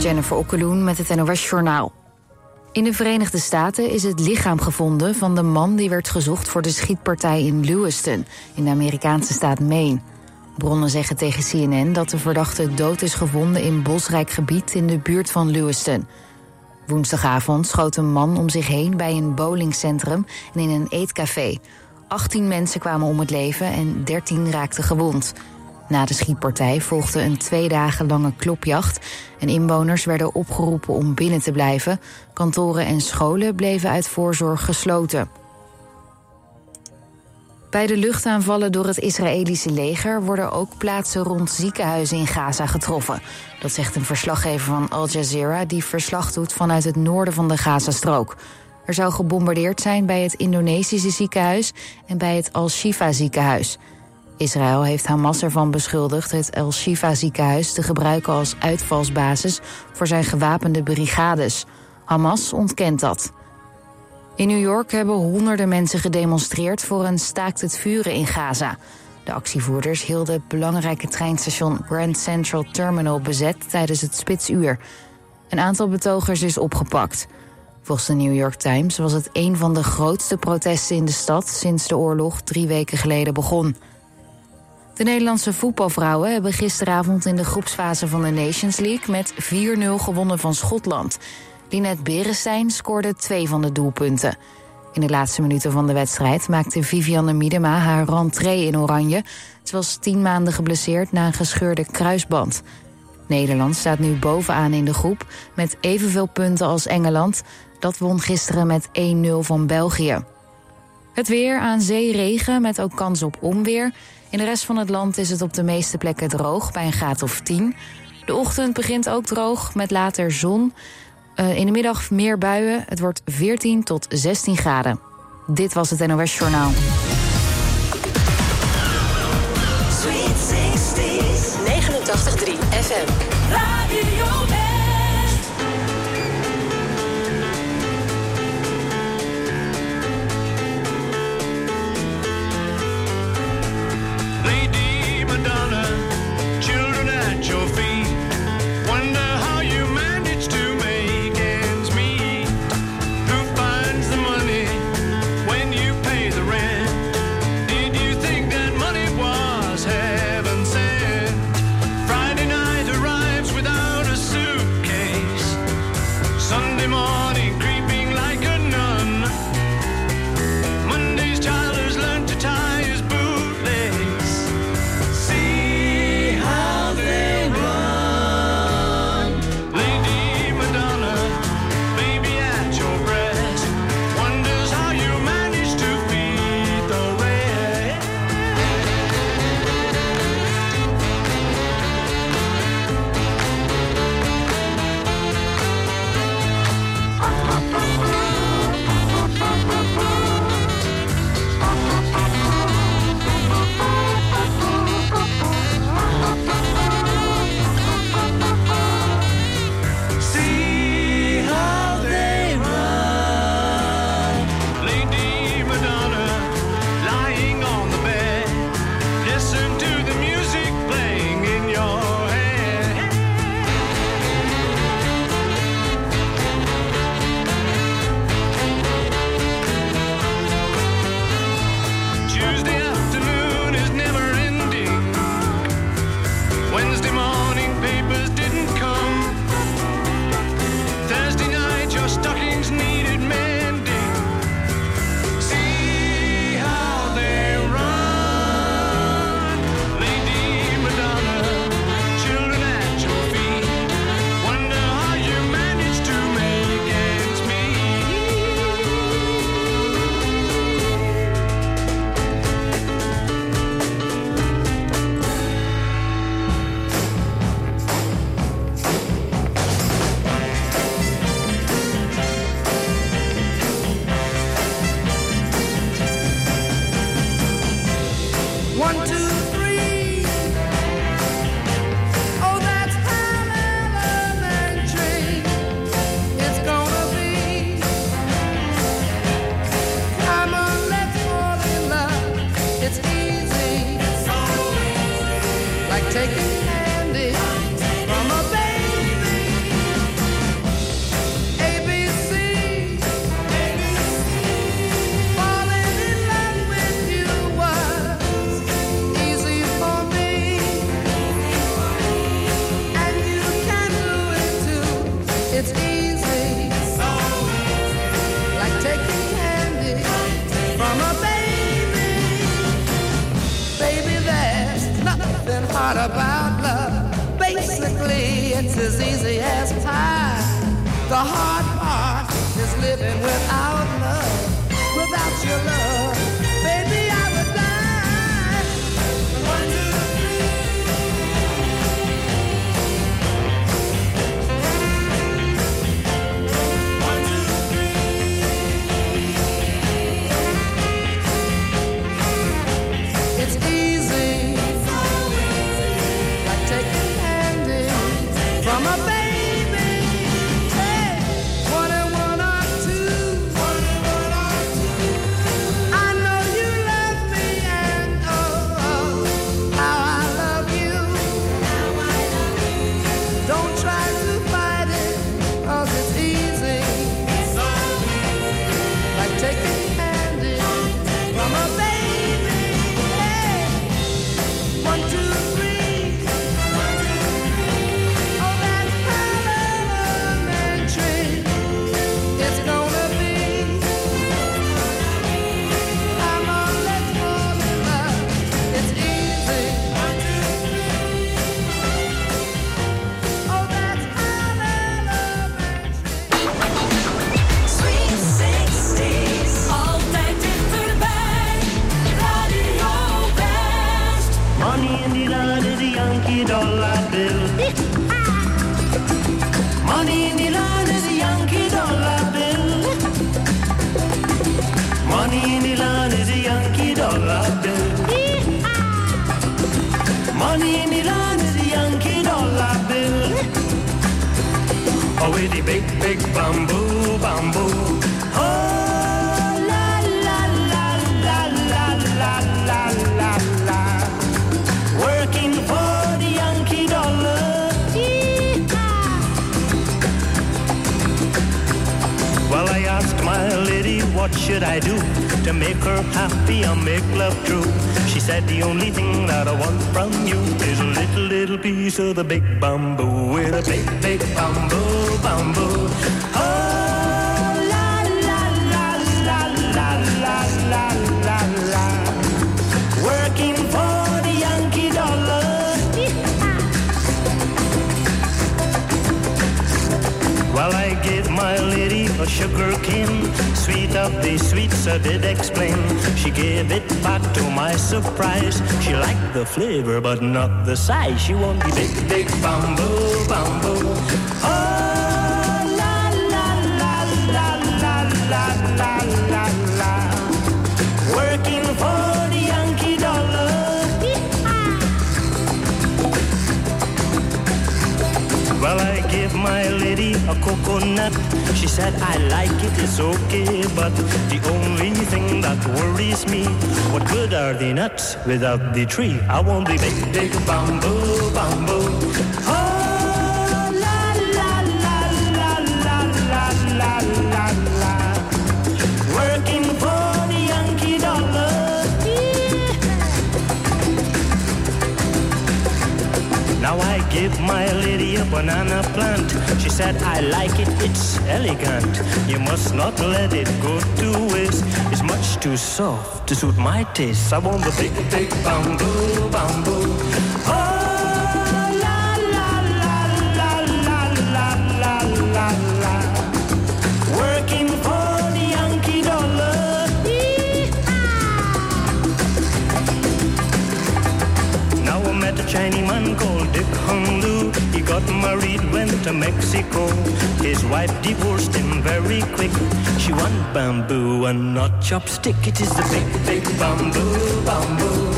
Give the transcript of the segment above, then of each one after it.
Jennifer Okkeloen met het NOS Journaal. In de Verenigde Staten is het lichaam gevonden van de man die werd gezocht voor de schietpartij in Lewiston, in de Amerikaanse staat Maine. Bronnen zeggen tegen CNN dat de verdachte dood is gevonden in bosrijk gebied in de buurt van Lewiston. Woensdagavond schoot een man om zich heen bij een bowlingcentrum en in een eetcafé. 18 mensen kwamen om het leven en 13 raakten gewond. Na de schietpartij volgde een twee dagen lange klopjacht en inwoners werden opgeroepen om binnen te blijven. Kantoren en scholen bleven uit voorzorg gesloten. Bij de luchtaanvallen door het Israëlische leger worden ook plaatsen rond ziekenhuizen in Gaza getroffen. Dat zegt een verslaggever van Al Jazeera die verslag doet vanuit het noorden van de Gazastrook. Er zou gebombardeerd zijn bij het Indonesische ziekenhuis en bij het Al-Shifa ziekenhuis. Israël heeft Hamas ervan beschuldigd het El-Shifa ziekenhuis te gebruiken als uitvalsbasis voor zijn gewapende brigades. Hamas ontkent dat. In New York hebben honderden mensen gedemonstreerd voor een staakt het vuren in Gaza. De actievoerders hielden het belangrijke treinstation Grand Central Terminal bezet tijdens het spitsuur. Een aantal betogers is opgepakt. Volgens de New York Times was het een van de grootste protesten in de stad sinds de oorlog drie weken geleden begon. De Nederlandse voetbalvrouwen hebben gisteravond in de groepsfase van de Nations League met 4-0 gewonnen van Schotland. Linette Berenstein scoorde twee van de doelpunten. In de laatste minuten van de wedstrijd maakte Vivianne Miedema haar rentree in oranje. Ze was tien maanden geblesseerd na een gescheurde kruisband. Nederland staat nu bovenaan in de groep met evenveel punten als Engeland. Dat won gisteren met 1-0 van België. Het weer aan zee regen met ook kans op onweer. In de rest van het land is het op de meeste plekken droog bij een graad of 10. De ochtend begint ook droog met later zon. Uh, in de middag meer buien. Het wordt 14 tot 16 graden. Dit was het NOS Journaal. Sweet 16, 89.3 FM. Radio what should I do to make her happy and make love true? She said, the only thing that I want from you is a little, little piece of the big bamboo with a big, big bamboo, bamboo. Oh, la, la, la, la, la, la, la, la, la. Working for the Yankee dollar. Well, I gave my lady a sugar cane, sweet of the sweets I did explain. She gave it back to my surprise. She liked the flavor, but not the size. She wanted the big, big bamboo, bamboo. my lady a coconut. She said, I like it, it's okay, but the only thing that worries me, what good are the nuts without the tree? I want be big, big bamboo, bamboo. Oh! give my banana plant. She said, I like it, it's elegant. You must not let it go to waste. It's much too soft to suit my taste. I want the big, big bamboo, bamboo. A Chinese man called Dick Hung Lu. He got married, went to Mexico. His wife divorced him very quick. She want bamboo and not chopstick. It is the big, big bamboo, bamboo.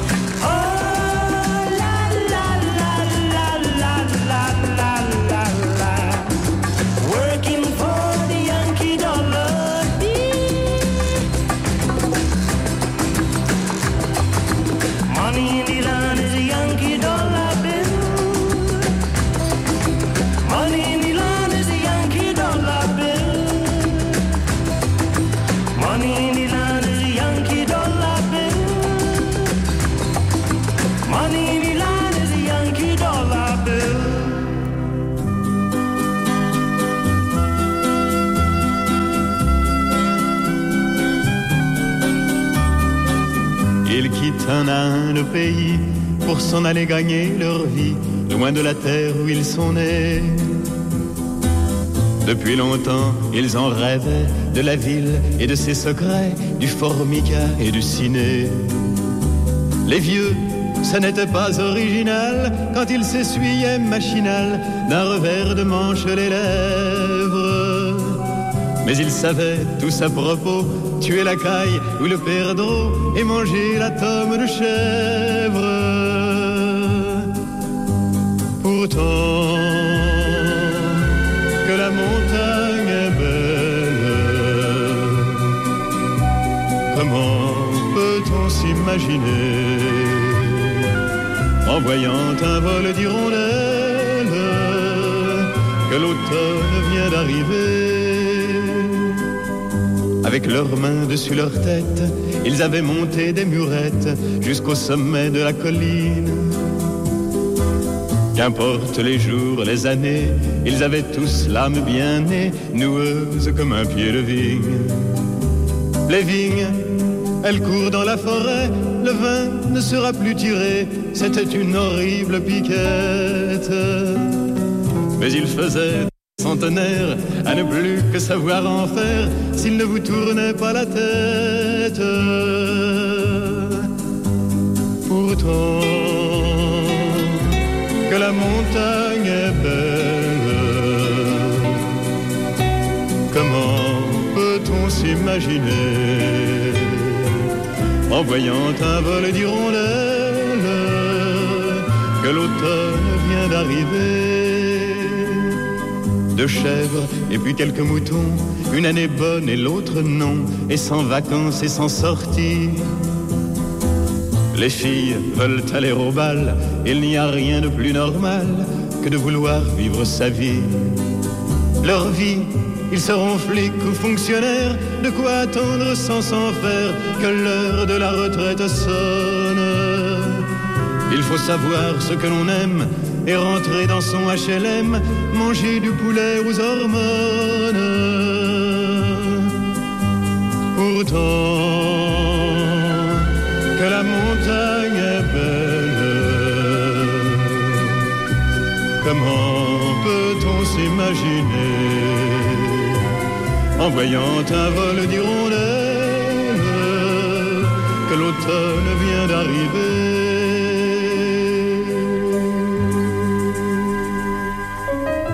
Pays pour s'en aller gagner leur vie, loin de la terre où ils sont nés. Depuis longtemps, ils en rêvaient de la ville et de ses secrets, du formica et du ciné. Les vieux, ça n'était pas original quand ils s'essuyaient machinal d'un revers de manche les lèvres. Mais ils savaient tous à propos tuer la caille ou le perdreau et manger la tome de chèvre. Pourtant, que la montagne est belle, comment peut-on s'imaginer en voyant un vol d'hirondelles que l'automne vient d'arriver? Avec leurs mains dessus leur tête, ils avaient monté des murettes jusqu'au sommet de la colline. Qu'importe les jours, les années, ils avaient tous l'âme bien née, noueuse comme un pied de vigne. Les vignes, elles courent dans la forêt, le vin ne sera plus tiré, c'était une horrible piquette. Mais il faisait centenaire à ne plus que savoir en faire s'il ne vous tournait pas la tête. Pourtant, que la montagne est belle, comment peut-on s'imaginer en voyant un vol d'hirondelles que l'automne vient d'arriver? De chèvres et puis quelques moutons, une année bonne et l'autre non, et sans vacances et sans sortie. Les filles veulent aller au bal, il n'y a rien de plus normal que de vouloir vivre sa vie. Leur vie, ils seront flics ou fonctionnaires, de quoi attendre sans s'en faire que l'heure de la retraite sonne. Il faut savoir ce que l'on aime et rentrer dans son HLM, manger du poulet aux hormones. Pourtant, que la montagne est belle, comment peut-on s'imaginer en voyant un vol d'hirondelles que l'automne vient d'arriver?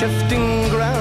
Shifting ground.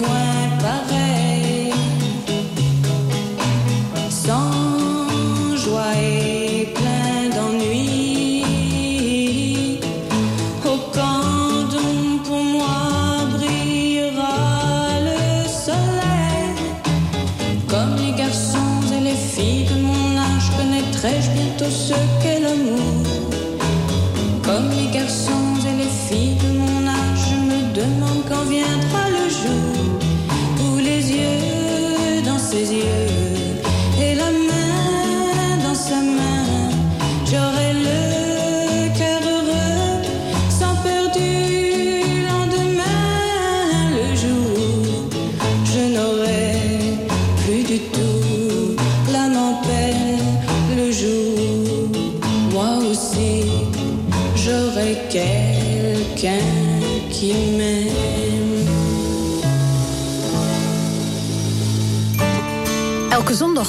Point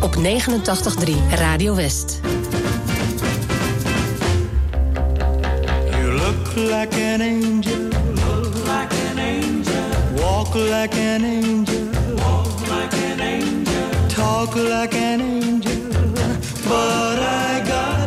op 89.3 Radio West. You look like an angel. Look like an angel. Walk like an angel. Walk like an angel. Talk like an angel. But I got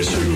Yes, you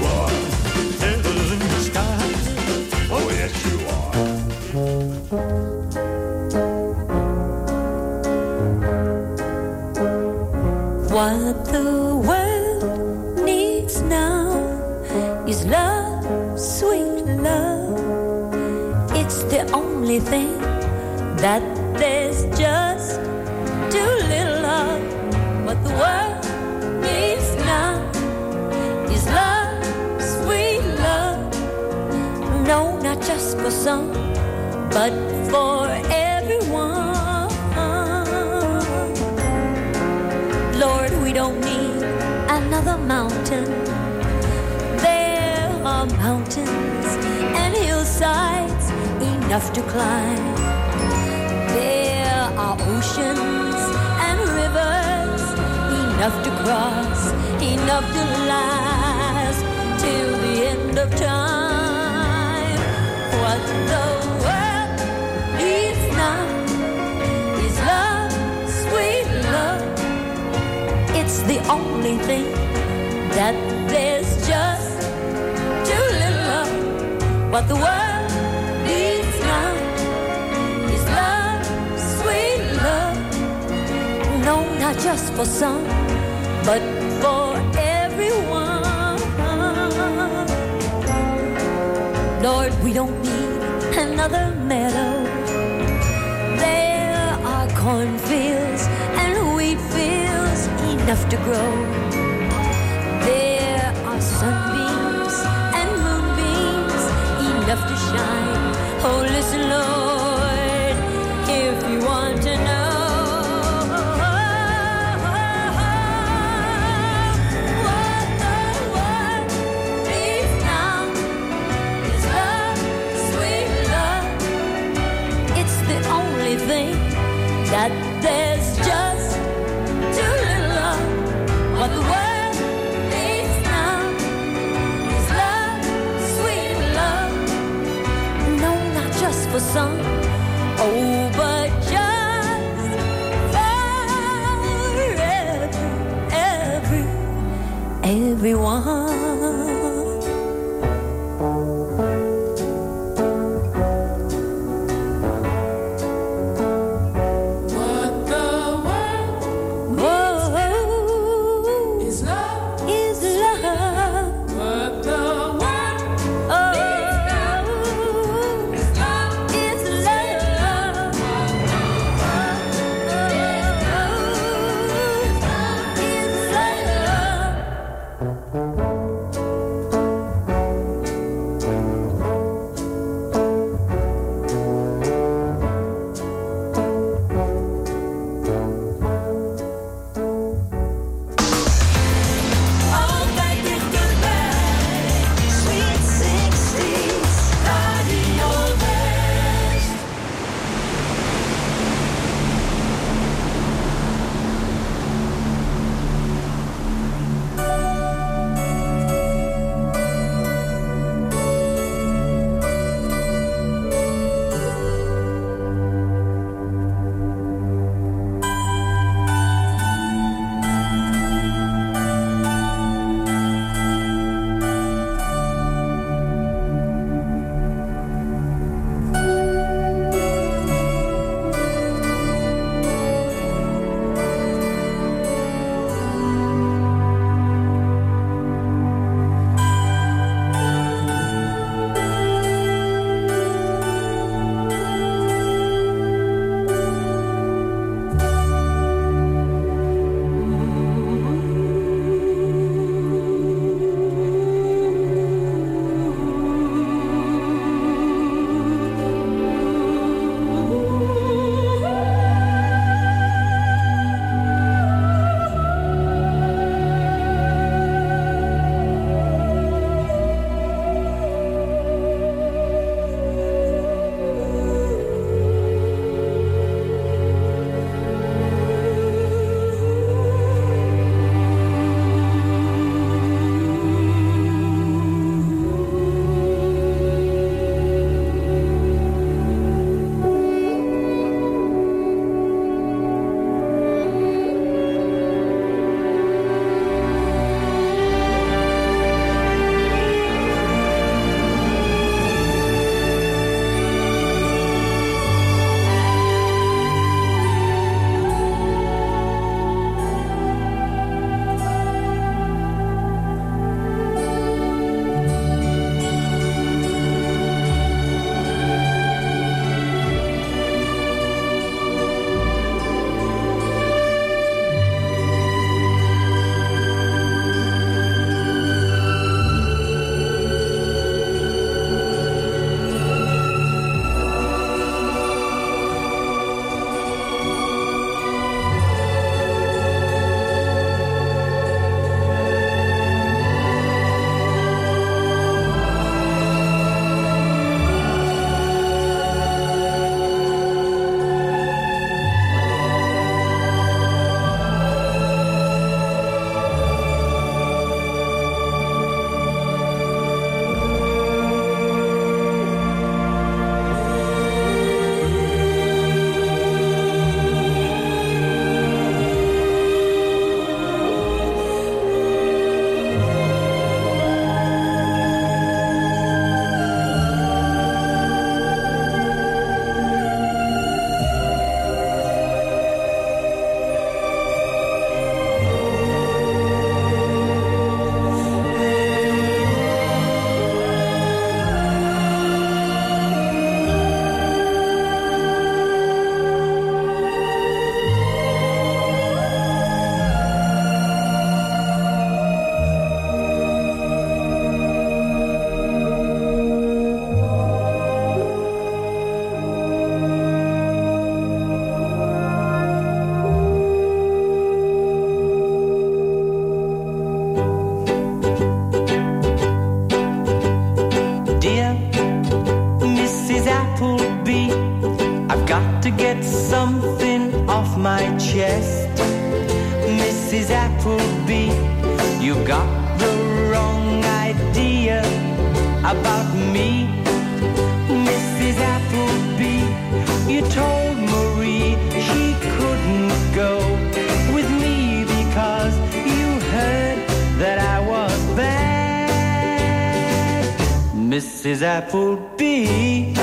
Mrs. Appleby,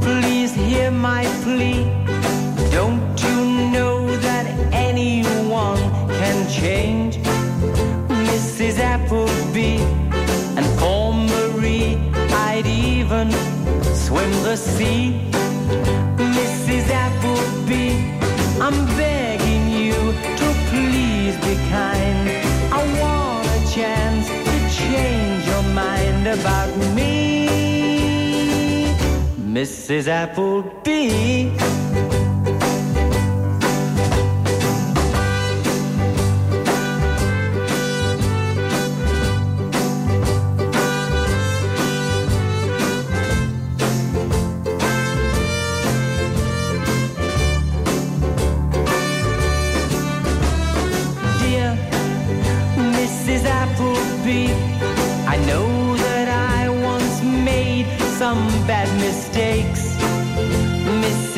please hear my plea. Don't you know that anyone can change? Mrs. Appleby, and for Marie, I'd even swim the sea. Mrs. Appleby, I'm about me. Mrs. Appleby.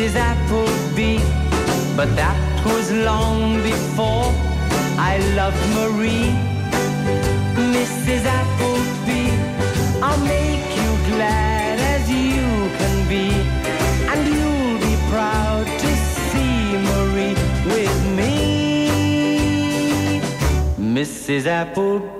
Mrs. Appleby. But that was long before I loved Marie. Mrs. Appleby, I'll make you glad as you can be. And you'll be proud to see Marie with me. Mrs. Appleby.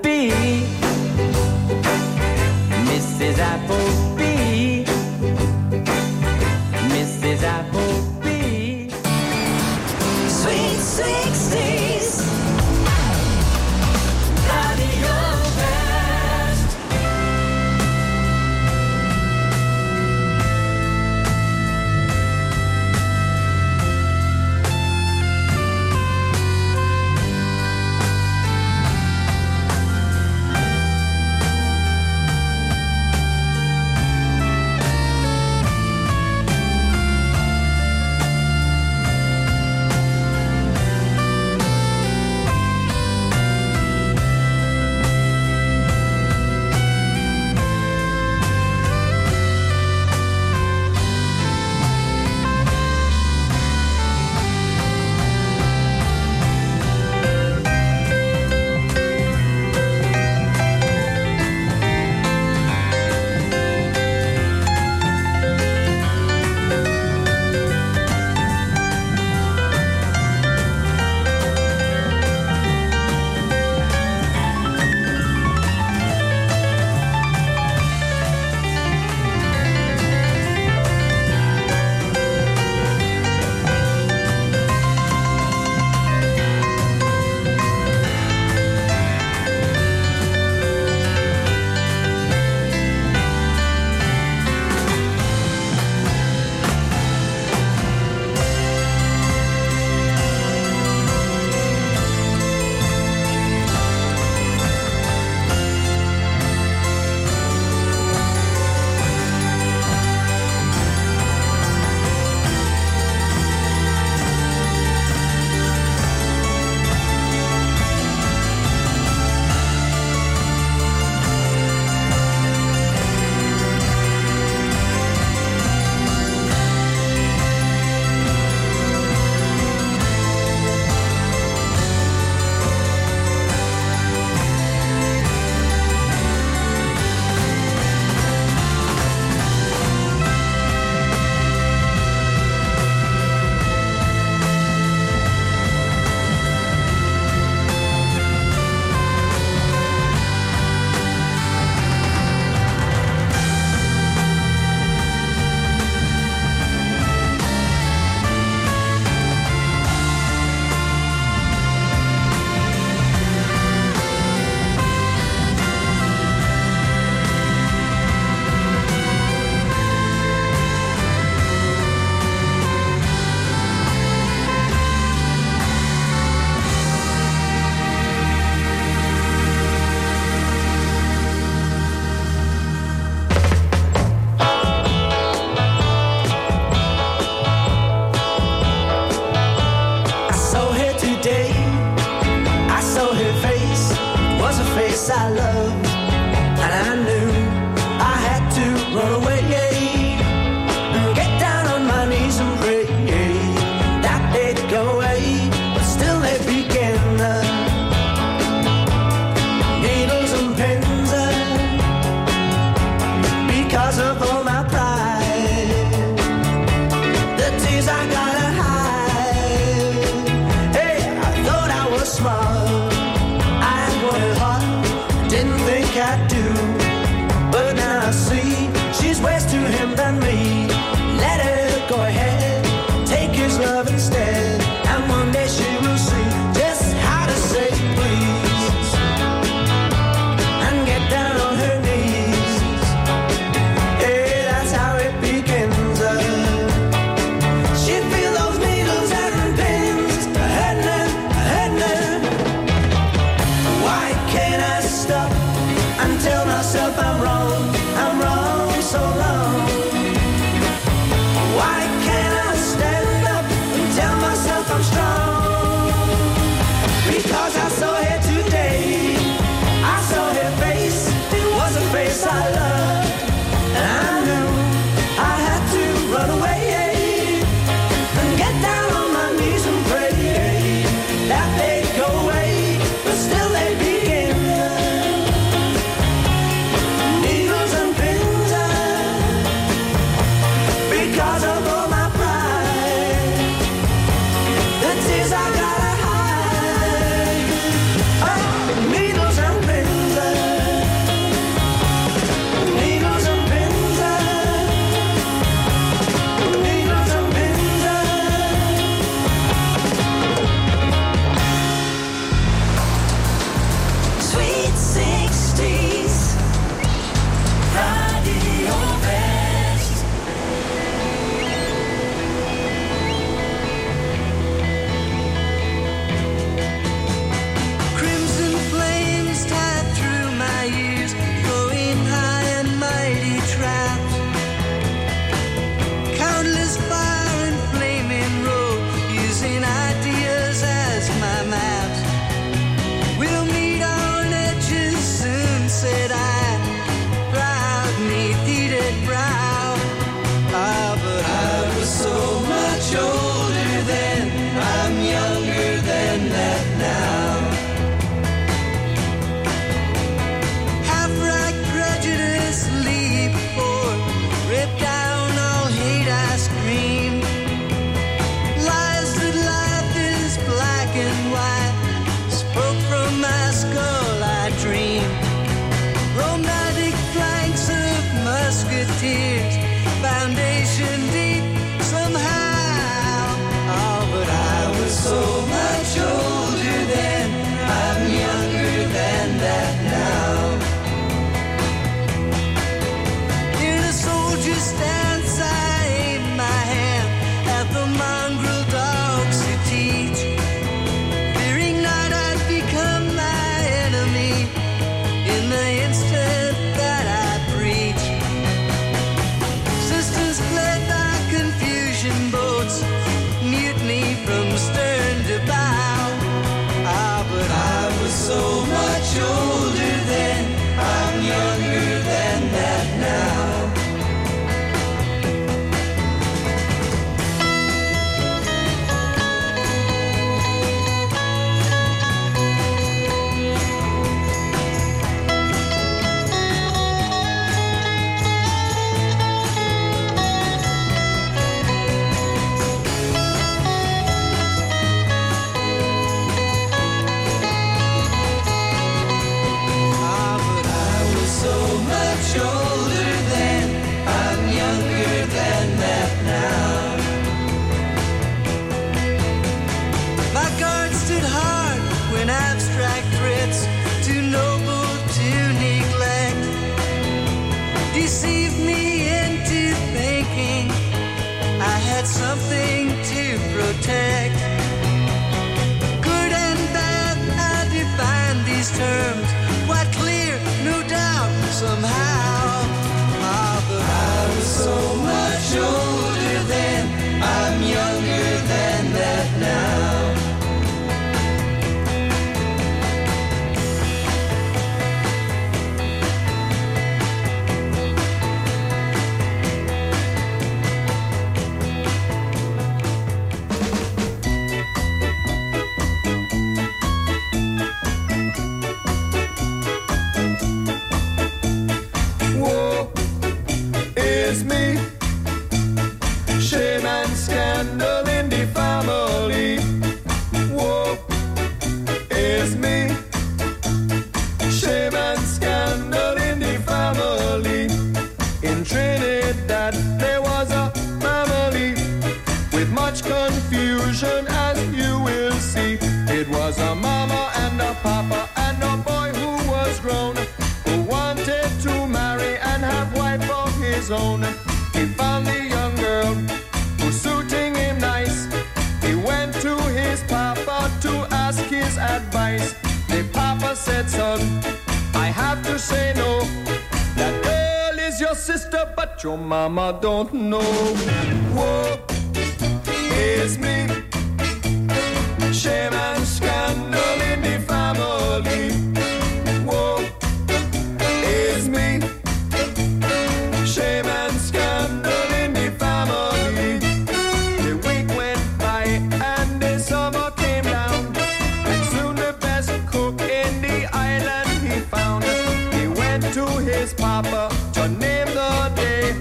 To his papa to name the day.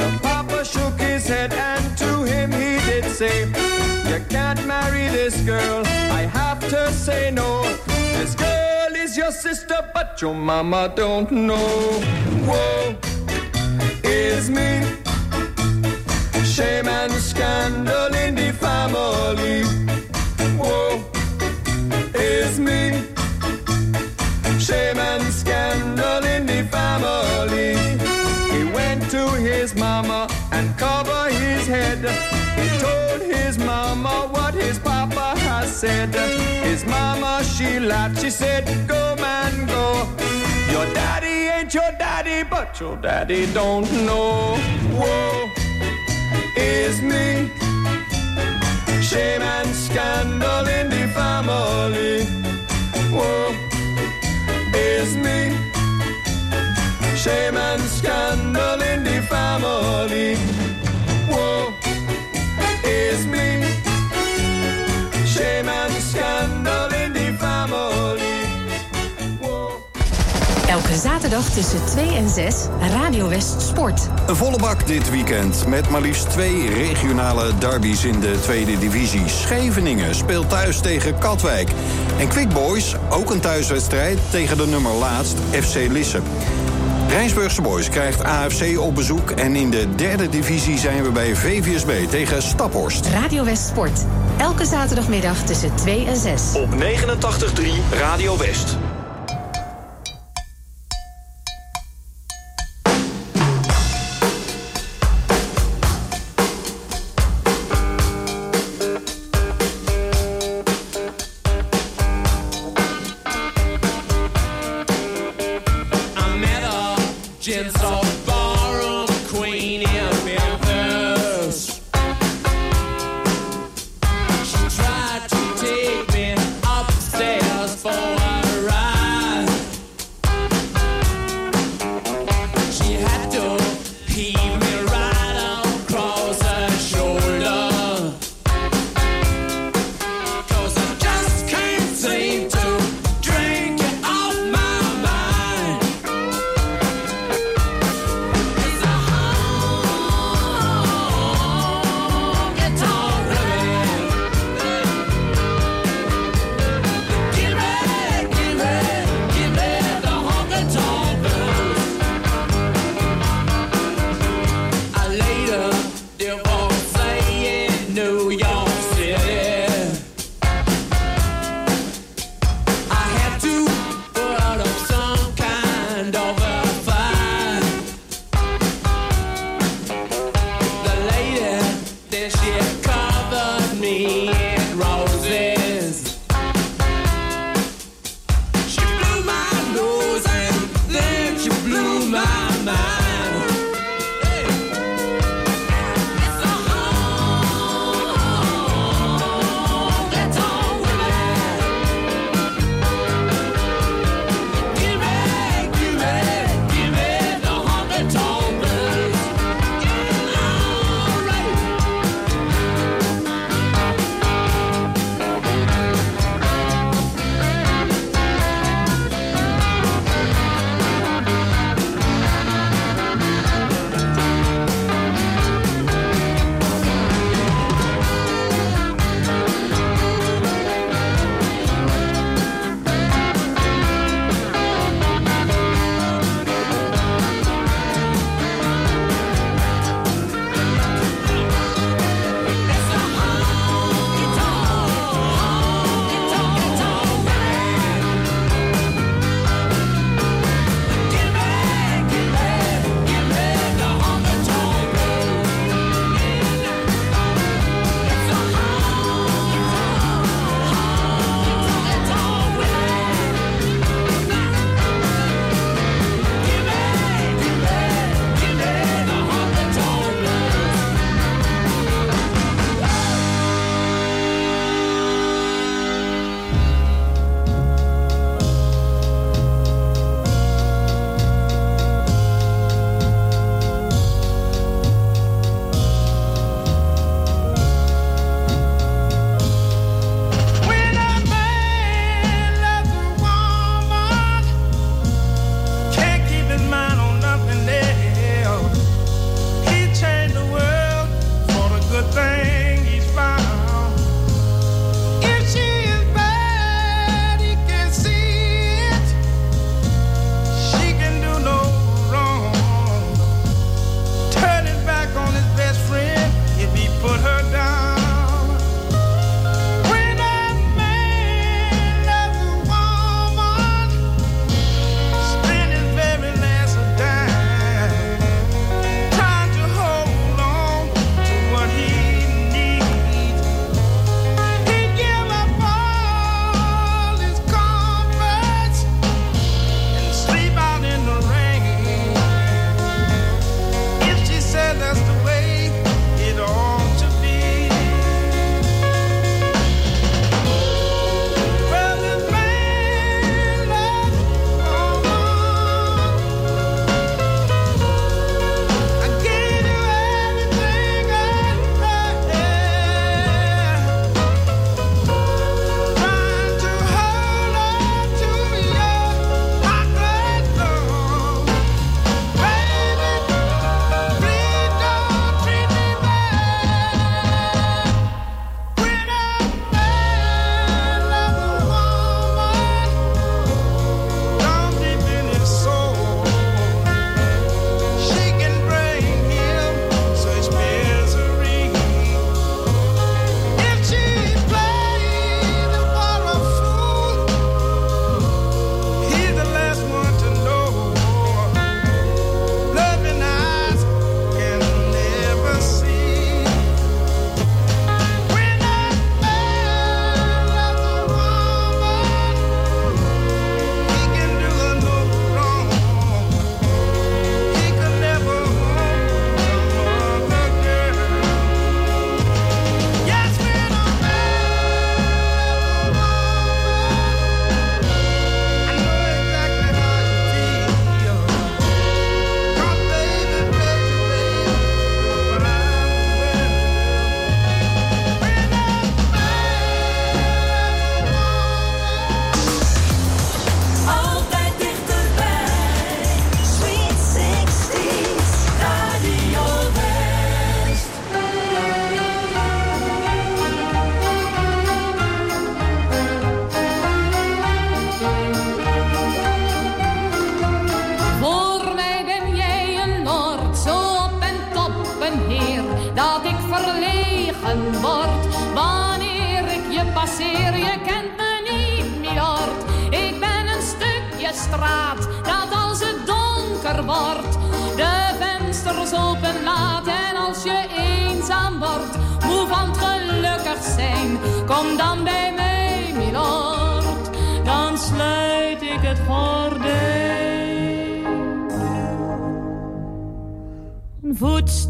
The papa shook his head and to him he did say, You can't marry this girl. I have to say no. This girl is your sister, but your mama don't know. Whoa, is me. Shame and scandal in the family. Whoa, is me. Shame and scandal his mama and cover his head. He told his mama what his papa has said. His mama, she laughed. She said, Go, man, go. Your daddy ain't your daddy, but your daddy don't know. Whoa, is me. Shame and scandal in the family. Whoa, is me. Shame and scandal in the family. Whoa, is me. Shame and scandal in the family. Elke zaterdag tussen 2 en 6 Radio West Sport. Een volle bak dit weekend met maar liefst twee regionale derbies in de tweede divisie. Scheveningen speelt thuis tegen Katwijk. En Quick Boys, ook een thuiswedstrijd tegen de nummer laatst FC Lisse. Rijnsburgse Boys krijgt AFC op bezoek en in de derde divisie zijn we bij VVSB tegen Staphorst. Radio West Sport. Elke zaterdagmiddag tussen 2 en 6. Op 89.3 Radio West.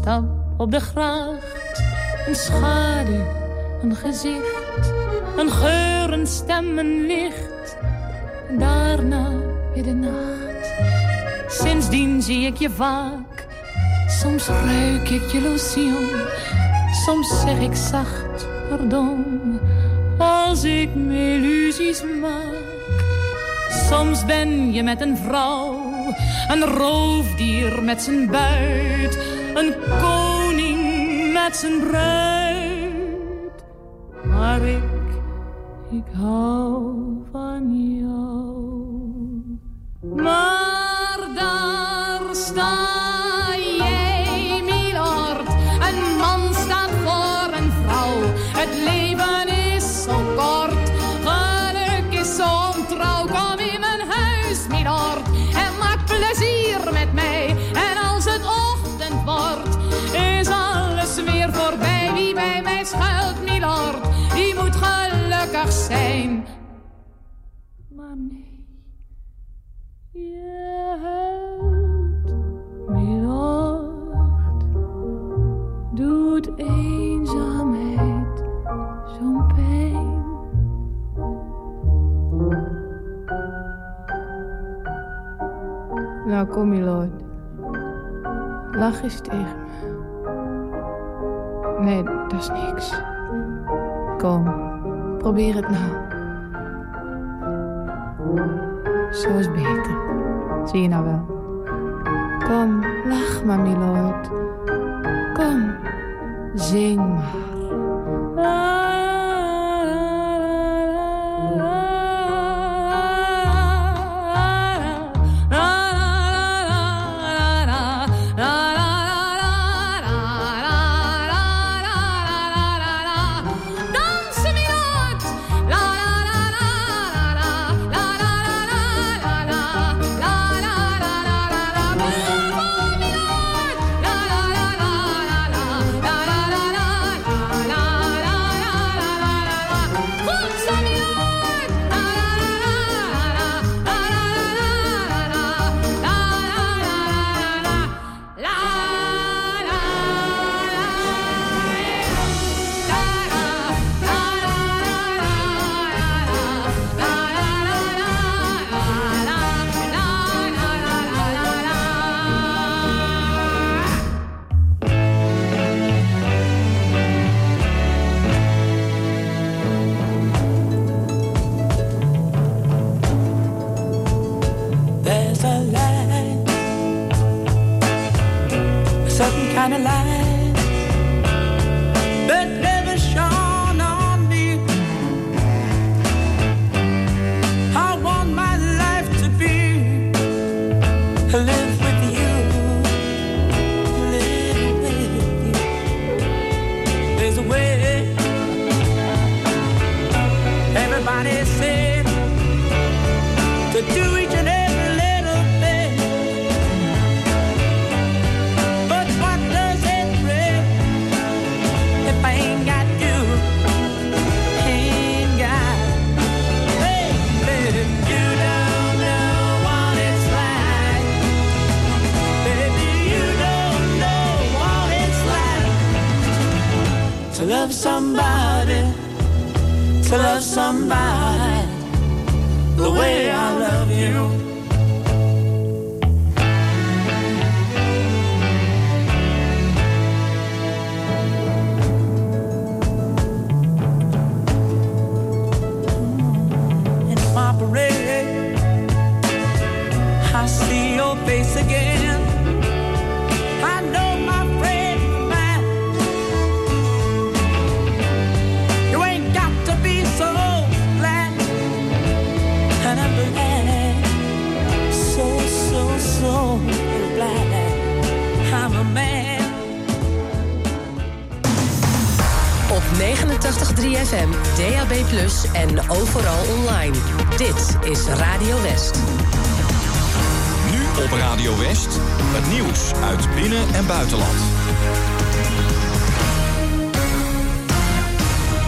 stap op de gracht. Een schaduw, een gezicht, een geur, een stem, een licht. Daarna weer de nacht. Sindsdien zie ik je vaak. Soms ruik ik je lotion. Soms zeg ik zacht pardon. Als ik me illusies maak. Soms ben je met een vrouw. Een roofdier met zijn buit een koning met zijn bruid. Maar ik, ik hou van je. gelukkig zijn. Maar nee, je huilt middacht, doet eenzaamheid zo'n pijn. Nou kom je, Lord. Lach eens tegen me. Nee, dat is niks. Kom. Probeer het nou. Zo is beter. Zie je nou wel? Kom, lach maar, milord. Kom, zing maar. kind of life.